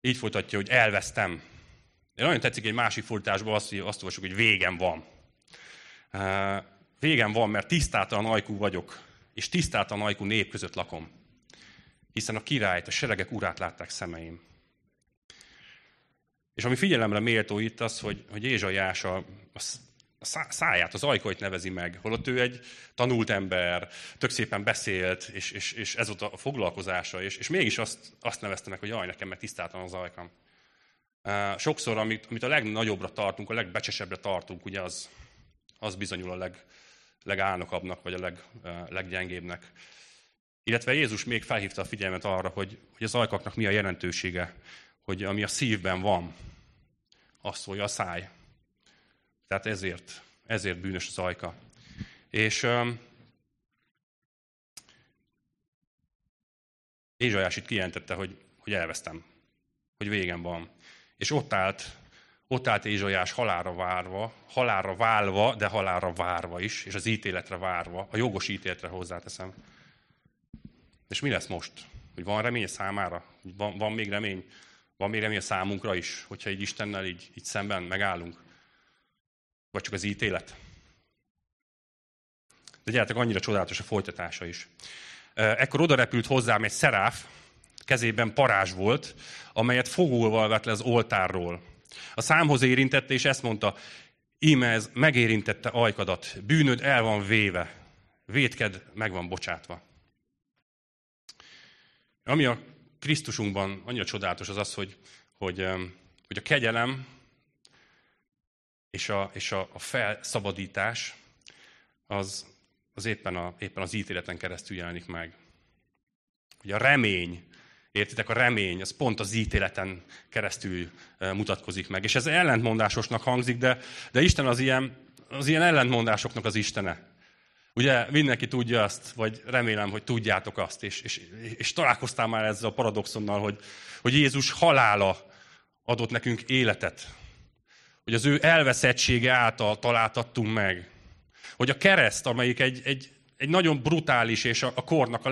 Így folytatja, hogy elvesztem. Én nagyon tetszik egy másik fordításban azt, azt olvasjuk, hogy végem van. Végem van, mert tisztátalan ajkú vagyok, és tisztátalan ajkú nép között lakom. Hiszen a királyt, a seregek urát látták szemeim. És ami figyelemre méltó itt az, hogy, hogy Ézsajás a, a száját, az ajkait nevezi meg, holott ő egy tanult ember, tök szépen beszélt, és, és, és ez volt a foglalkozása, és, és mégis azt, azt nevezte meg, hogy jaj, nekem meg tisztáltan az ajkam. Sokszor, amit, amit a legnagyobbra tartunk, a legbecsesebbre tartunk, ugye az, az bizonyul a leg, legálnokabbnak, vagy a leg, leggyengébbnek. Illetve Jézus még felhívta a figyelmet arra, hogy, hogy az ajkaknak mi a jelentősége hogy ami a szívben van, azt szólja a száj. Tehát ezért, ezért bűnös az ajka. És Ézsajás itt kijelentette, hogy, hogy elvesztem, hogy végem van. És ott állt, ott állt Ézsajás halára várva, halára válva, de halára várva is, és az ítéletre várva, a jogos ítéletre hozzáteszem. És mi lesz most? Hogy van remény számára? Hogy van, van még remény? Van még remény a számunkra is, hogyha így Istennel így, így szemben megállunk? Vagy csak az ítélet? De gyertek, annyira csodálatos a folytatása is. Ekkor oda repült hozzám egy szeráf, kezében parázs volt, amelyet fogóval vett le az oltárról. A számhoz érintette, és ezt mondta, íme ez megérintette ajkadat, bűnöd el van véve, vétked meg van bocsátva. Ami a Krisztusunkban annyira csodálatos az az, hogy, hogy, hogy a kegyelem és a, és a, a felszabadítás az, az éppen, a, éppen az ítéleten keresztül jelenik meg. Hogy a remény, értitek, a remény, az pont az ítéleten keresztül mutatkozik meg. És ez ellentmondásosnak hangzik, de, de Isten az ilyen, az ilyen ellentmondásoknak az Istene. Ugye mindenki tudja azt, vagy remélem, hogy tudjátok azt, és, és, és találkoztál már ezzel a paradoxonnal, hogy, hogy Jézus halála adott nekünk életet. Hogy az ő elveszettsége által találtattunk meg. Hogy a kereszt, amelyik egy, egy, egy nagyon brutális és a, a kornak a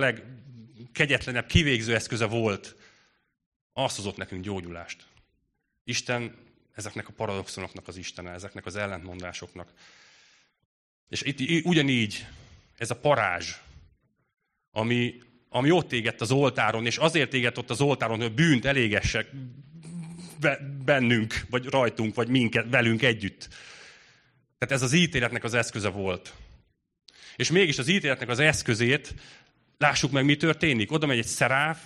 legkegyetlenebb kivégző eszköze volt, azt hozott nekünk gyógyulást. Isten ezeknek a paradoxonoknak az Istene, ezeknek az ellentmondásoknak. És itt ugyanígy ez a parázs, ami, ami ott égett az oltáron, és azért égett ott az oltáron, hogy bűnt elégessek bennünk, vagy rajtunk, vagy minket, velünk együtt. Tehát ez az ítéletnek az eszköze volt. És mégis az ítéletnek az eszközét, lássuk meg, mi történik. Oda megy egy szeráf,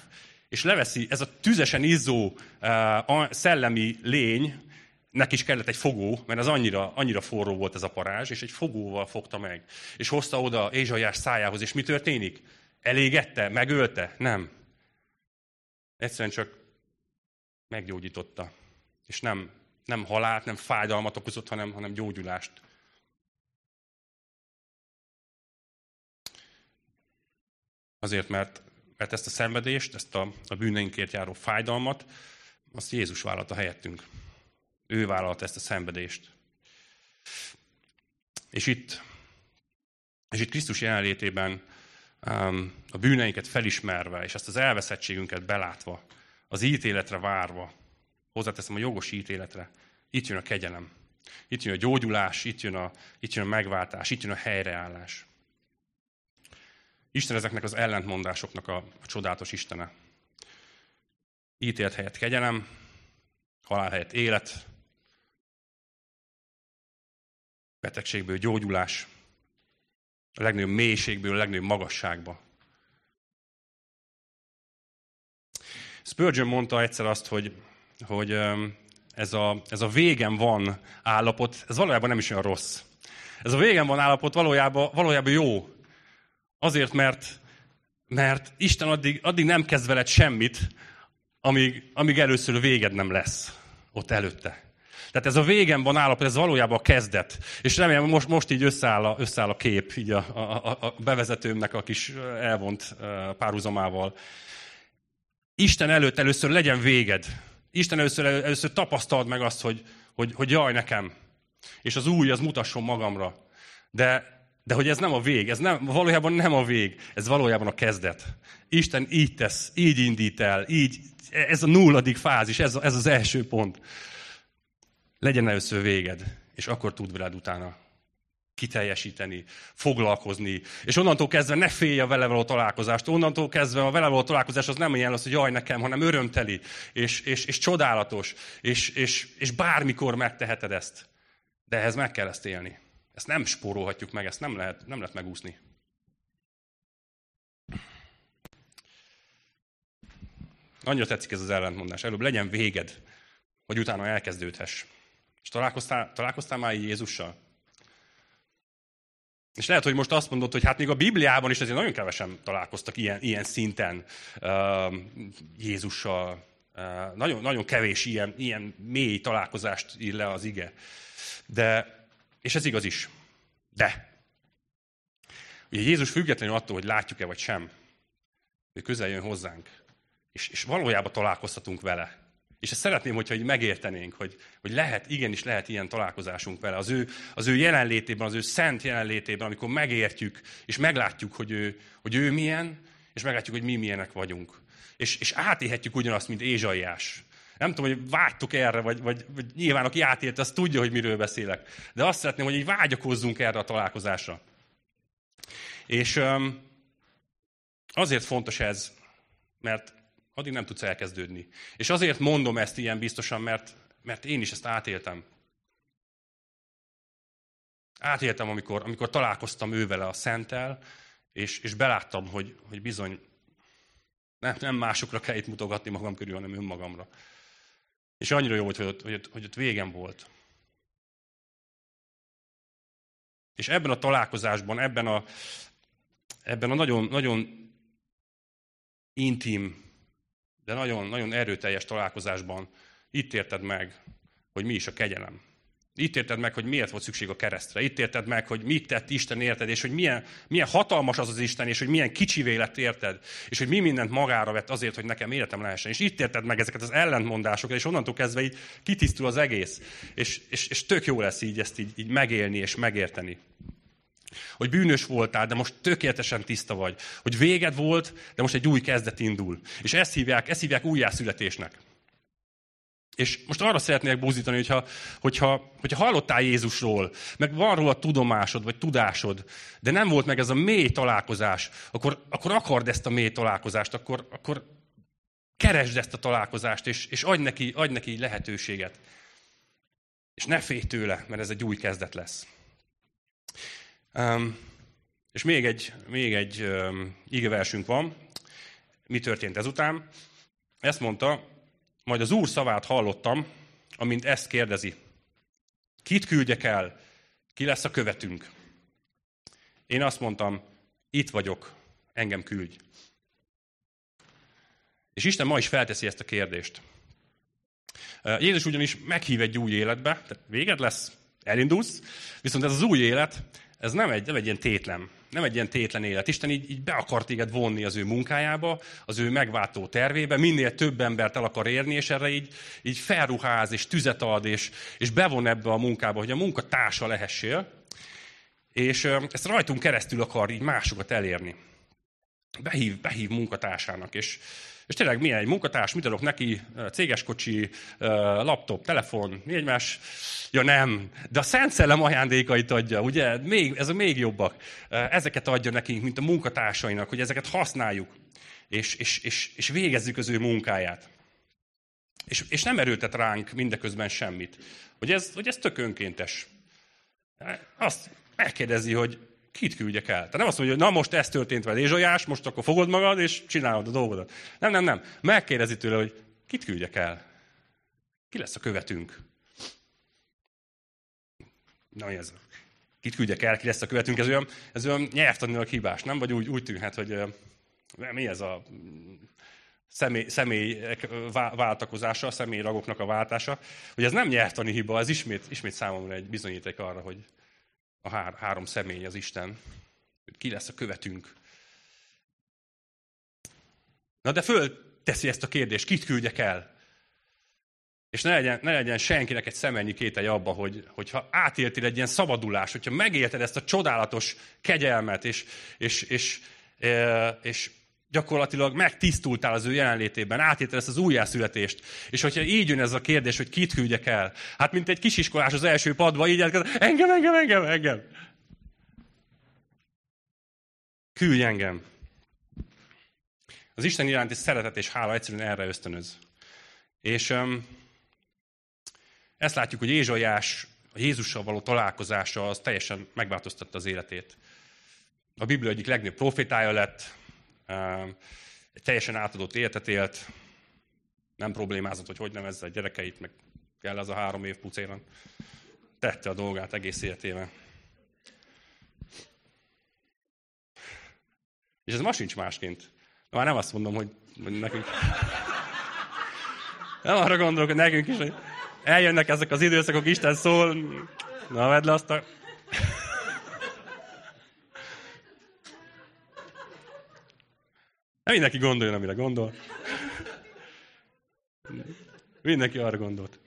és leveszi, ez a tüzesen izzó uh, szellemi lény, neki is kellett egy fogó, mert az annyira, annyira forró volt ez a parázs, és egy fogóval fogta meg. És hozta oda Ézsaiás szájához, és mi történik? Elégette? Megölte? Nem. Egyszerűen csak meggyógyította. És nem, nem halált, nem fájdalmat okozott, hanem, hanem gyógyulást. Azért, mert, mert ezt a szenvedést, ezt a, a bűneinkért járó fájdalmat, azt Jézus vállalta helyettünk. Ő vállalta ezt a szenvedést. És itt, és itt Krisztus jelenlétében a bűneinket felismerve, és ezt az elveszettségünket belátva, az ítéletre várva, hozzáteszem a jogos ítéletre, itt jön a kegyelem. Itt jön a gyógyulás, itt jön a, itt jön a megváltás, itt jön a helyreállás. Isten ezeknek az ellentmondásoknak a, a csodálatos Istene. Ítélet helyett kegyelem, halál helyett élet, betegségből gyógyulás, a legnagyobb mélységből a legnagyobb magasságba. Spurgeon mondta egyszer azt, hogy, hogy ez, a, ez a végen van állapot, ez valójában nem is olyan rossz. Ez a végen van állapot valójában, valójában jó. Azért, mert, mert Isten addig, addig nem kezd veled semmit, amíg, amíg először véged nem lesz ott előtte. Tehát ez a végen van állapot, ez valójában a kezdet. És remélem, most, most így összeáll a, összeáll a kép, így a, a, a bevezetőmnek a kis elvont párhuzamával. Isten előtt először legyen véged. Isten először, először tapasztald meg azt, hogy, hogy, hogy jaj nekem. És az új, az mutasson magamra. De, de hogy ez nem a vég, ez nem, valójában nem a vég, ez valójában a kezdet. Isten így tesz, így indít el, így, ez a nulladik fázis, ez, ez az első pont legyen először véged, és akkor tud veled utána kiteljesíteni, foglalkozni. És onnantól kezdve ne félj a vele való találkozást. Onnantól kezdve a vele való találkozás az nem ilyen az, hogy jaj nekem, hanem örömteli, és, és, és csodálatos, és, és, és bármikor megteheted ezt. De ehhez meg kell ezt élni. Ezt nem spórolhatjuk meg, ezt nem lehet, nem lehet megúszni. Annyira tetszik ez az ellentmondás. Előbb legyen véged, hogy utána elkezdődhess. És találkoztál, találkoztál már Jézussal? És lehet, hogy most azt mondod, hogy hát még a Bibliában is azért nagyon kevesen találkoztak ilyen, ilyen szinten uh, Jézussal. Uh, nagyon, nagyon kevés ilyen, ilyen mély találkozást ír le az ige. De, és ez igaz is. De, ugye Jézus függetlenül attól, hogy látjuk-e vagy sem, ő közel jön hozzánk. És, és valójában találkozhatunk vele. És ezt szeretném, hogyha így megértenénk, hogy, hogy lehet, igenis lehet ilyen találkozásunk vele. Az ő, az ő jelenlétében, az ő szent jelenlétében, amikor megértjük, és meglátjuk, hogy ő, hogy ő milyen, és meglátjuk, hogy mi milyenek vagyunk. És, és átélhetjük ugyanazt, mint Ézsaiás. Nem tudom, hogy vágytok erre, vagy, vagy, vagy nyilván aki átélte, az tudja, hogy miről beszélek. De azt szeretném, hogy így vágyakozzunk erre a találkozásra. És azért fontos ez, mert addig nem tudsz elkezdődni. És azért mondom ezt ilyen biztosan, mert, mert én is ezt átéltem. Átéltem, amikor, amikor találkoztam ővele a Szentel, és, és beláttam, hogy, hogy bizony nem, nem másokra kell itt mutogatni magam körül, hanem önmagamra. És annyira jó volt, hogy ott, hogy ott, hogy ott végem volt. És ebben a találkozásban, ebben a, ebben a nagyon, nagyon intim, de nagyon, nagyon erőteljes találkozásban itt érted meg, hogy mi is a kegyelem. Itt érted meg, hogy miért volt szükség a keresztre. Itt érted meg, hogy mit tett Isten érted, és hogy milyen, milyen hatalmas az az Isten, és hogy milyen kicsivé lett érted, és hogy mi mindent magára vett azért, hogy nekem életem lehessen. És itt érted meg ezeket az ellentmondásokat, és onnantól kezdve így kitisztul az egész. És, és, és tök jó lesz így ezt így, így megélni és megérteni. Hogy bűnös voltál, de most tökéletesen tiszta vagy. Hogy véged volt, de most egy új kezdet indul. És ezt hívják, ezt hívják újjászületésnek. És most arra szeretnék búzítani, hogyha, hogyha, hogyha hallottál Jézusról, meg van róla tudomásod, vagy tudásod, de nem volt meg ez a mély találkozás, akkor, akkor akard ezt a mély találkozást, akkor, akkor keresd ezt a találkozást, és, és adj, neki, adj neki lehetőséget. És ne félj tőle, mert ez egy új kezdet lesz. Um, és még egy, még egy um, igeversünk van. Mi történt ezután? Ezt mondta, majd az Úr szavát hallottam, amint ezt kérdezi. Kit küldjek el? Ki lesz a követünk? Én azt mondtam, itt vagyok, engem küldj. És Isten ma is felteszi ezt a kérdést. Jézus ugyanis meghív egy új életbe, tehát véged lesz, elindulsz, viszont ez az új élet, ez nem egy, nem egy ilyen tétlen nem egy ilyen tétlen élet. Isten így, így be akar téged vonni az ő munkájába, az ő megváltó tervébe, minél több embert el akar érni, és erre így, így felruház, és tüzet ad, és, és bevon ebbe a munkába, hogy a munkatársa lehessél, és ezt rajtunk keresztül akar így másokat elérni. Behív, behív munkatársának, és, és tényleg milyen egy munkatárs, mit adok neki, céges kocsi, laptop, telefon, mi egymás? Ja nem, de a Szent Szellem ajándékait adja, ugye? Még, ez a még jobbak. Ezeket adja nekünk, mint a munkatársainak, hogy ezeket használjuk, és, és, és, és végezzük az ő munkáját. És, és nem erőltet ránk mindeközben semmit. Hogy ez, hogy ez tök önkéntes. Azt megkérdezi, hogy kit küldjek el. Tehát nem azt mondja, hogy na most ez történt veled, Ézsajás, most akkor fogod magad, és csinálod a dolgodat. Nem, nem, nem. Megkérdezi tőle, hogy kit küldjek el. Ki lesz a követünk? Na, ez. Kit küldjek el, ki lesz a követünk? Ez olyan, ez olyan nyelvtanilag hibás, nem? Vagy úgy, úgy tűnhet, hogy mi ez a személy, személyek váltakozása, a személyragoknak a váltása, hogy ez nem nyelvtani hiba, ez ismét, ismét számomra egy bizonyíték arra, hogy, a hár, három személy az Isten, hogy ki lesz a követünk. Na de fölteszi ezt a kérdést, kit küldjek el? És ne legyen, ne legyen senkinek egy szemennyi kételj abba, hogy, hogyha átéltél egy ilyen szabadulást, hogyha megélted ezt a csodálatos kegyelmet, és, és, és, és, és gyakorlatilag megtisztultál az ő jelenlétében, átélted ezt az újjászületést. És hogyha így jön ez a kérdés, hogy kit küldjek el, hát mint egy kisiskolás az első padba, így elkezd, engem, engem, engem, engem. Küldj engem. Az Isten iránti szeretet és hála egyszerűen erre ösztönöz. És um, ezt látjuk, hogy Ézsajás a Jézussal való találkozása az teljesen megváltoztatta az életét. A Biblia egyik legnagyobb profétája lett, egy teljesen átadott életet élt, nem problémázott, hogy hogy nevezze a gyerekeit, meg kell az a három év pucéran. Tette a dolgát egész életében. És ez ma sincs másként. Már nem azt mondom, hogy nekünk... Nem arra gondolok, hogy nekünk is, hogy eljönnek ezek az időszakok, Isten szól, na vedd le azt a... mindenki gondoljon, amire gondol. Mindenki arra gondolt.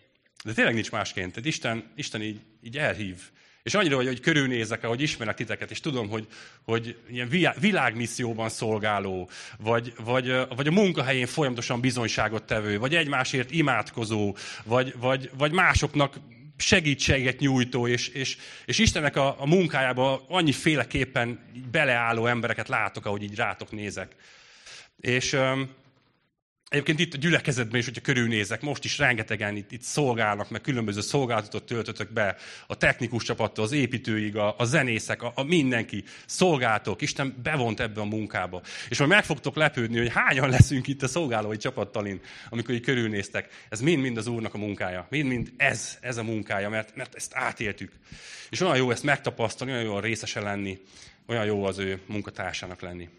De tényleg nincs másként. Tehát Isten, Isten így, így elhív, És annyira, hogy, hogy körülnézek, ahogy ismerek titeket, és tudom, hogy, hogy ilyen világmisszióban szolgáló, vagy, vagy, vagy a munkahelyén folyamatosan bizonyságot tevő, vagy egymásért imádkozó, vagy, vagy, vagy másoknak segítséget nyújtó, és, és, és Istennek a, a munkájába annyiféleképpen beleálló embereket látok, ahogy így rátok nézek. És Egyébként itt a gyülekezetben is, hogyha körülnézek, most is rengetegen itt, itt szolgálnak, meg különböző szolgáltatot töltötök be, a technikus csapattól, az építőig, a, a zenészek, a, a mindenki, szolgáltok, Isten bevont ebbe a munkába. És majd meg fogtok lepődni, hogy hányan leszünk itt a szolgálói csapattalin, amikor így körülnéztek. Ez mind-mind az Úrnak a munkája. Mind-mind ez, ez a munkája, mert, mert ezt átéltük. És olyan jó ezt megtapasztalni, olyan jó részese lenni, olyan jó az ő munkatársának lenni.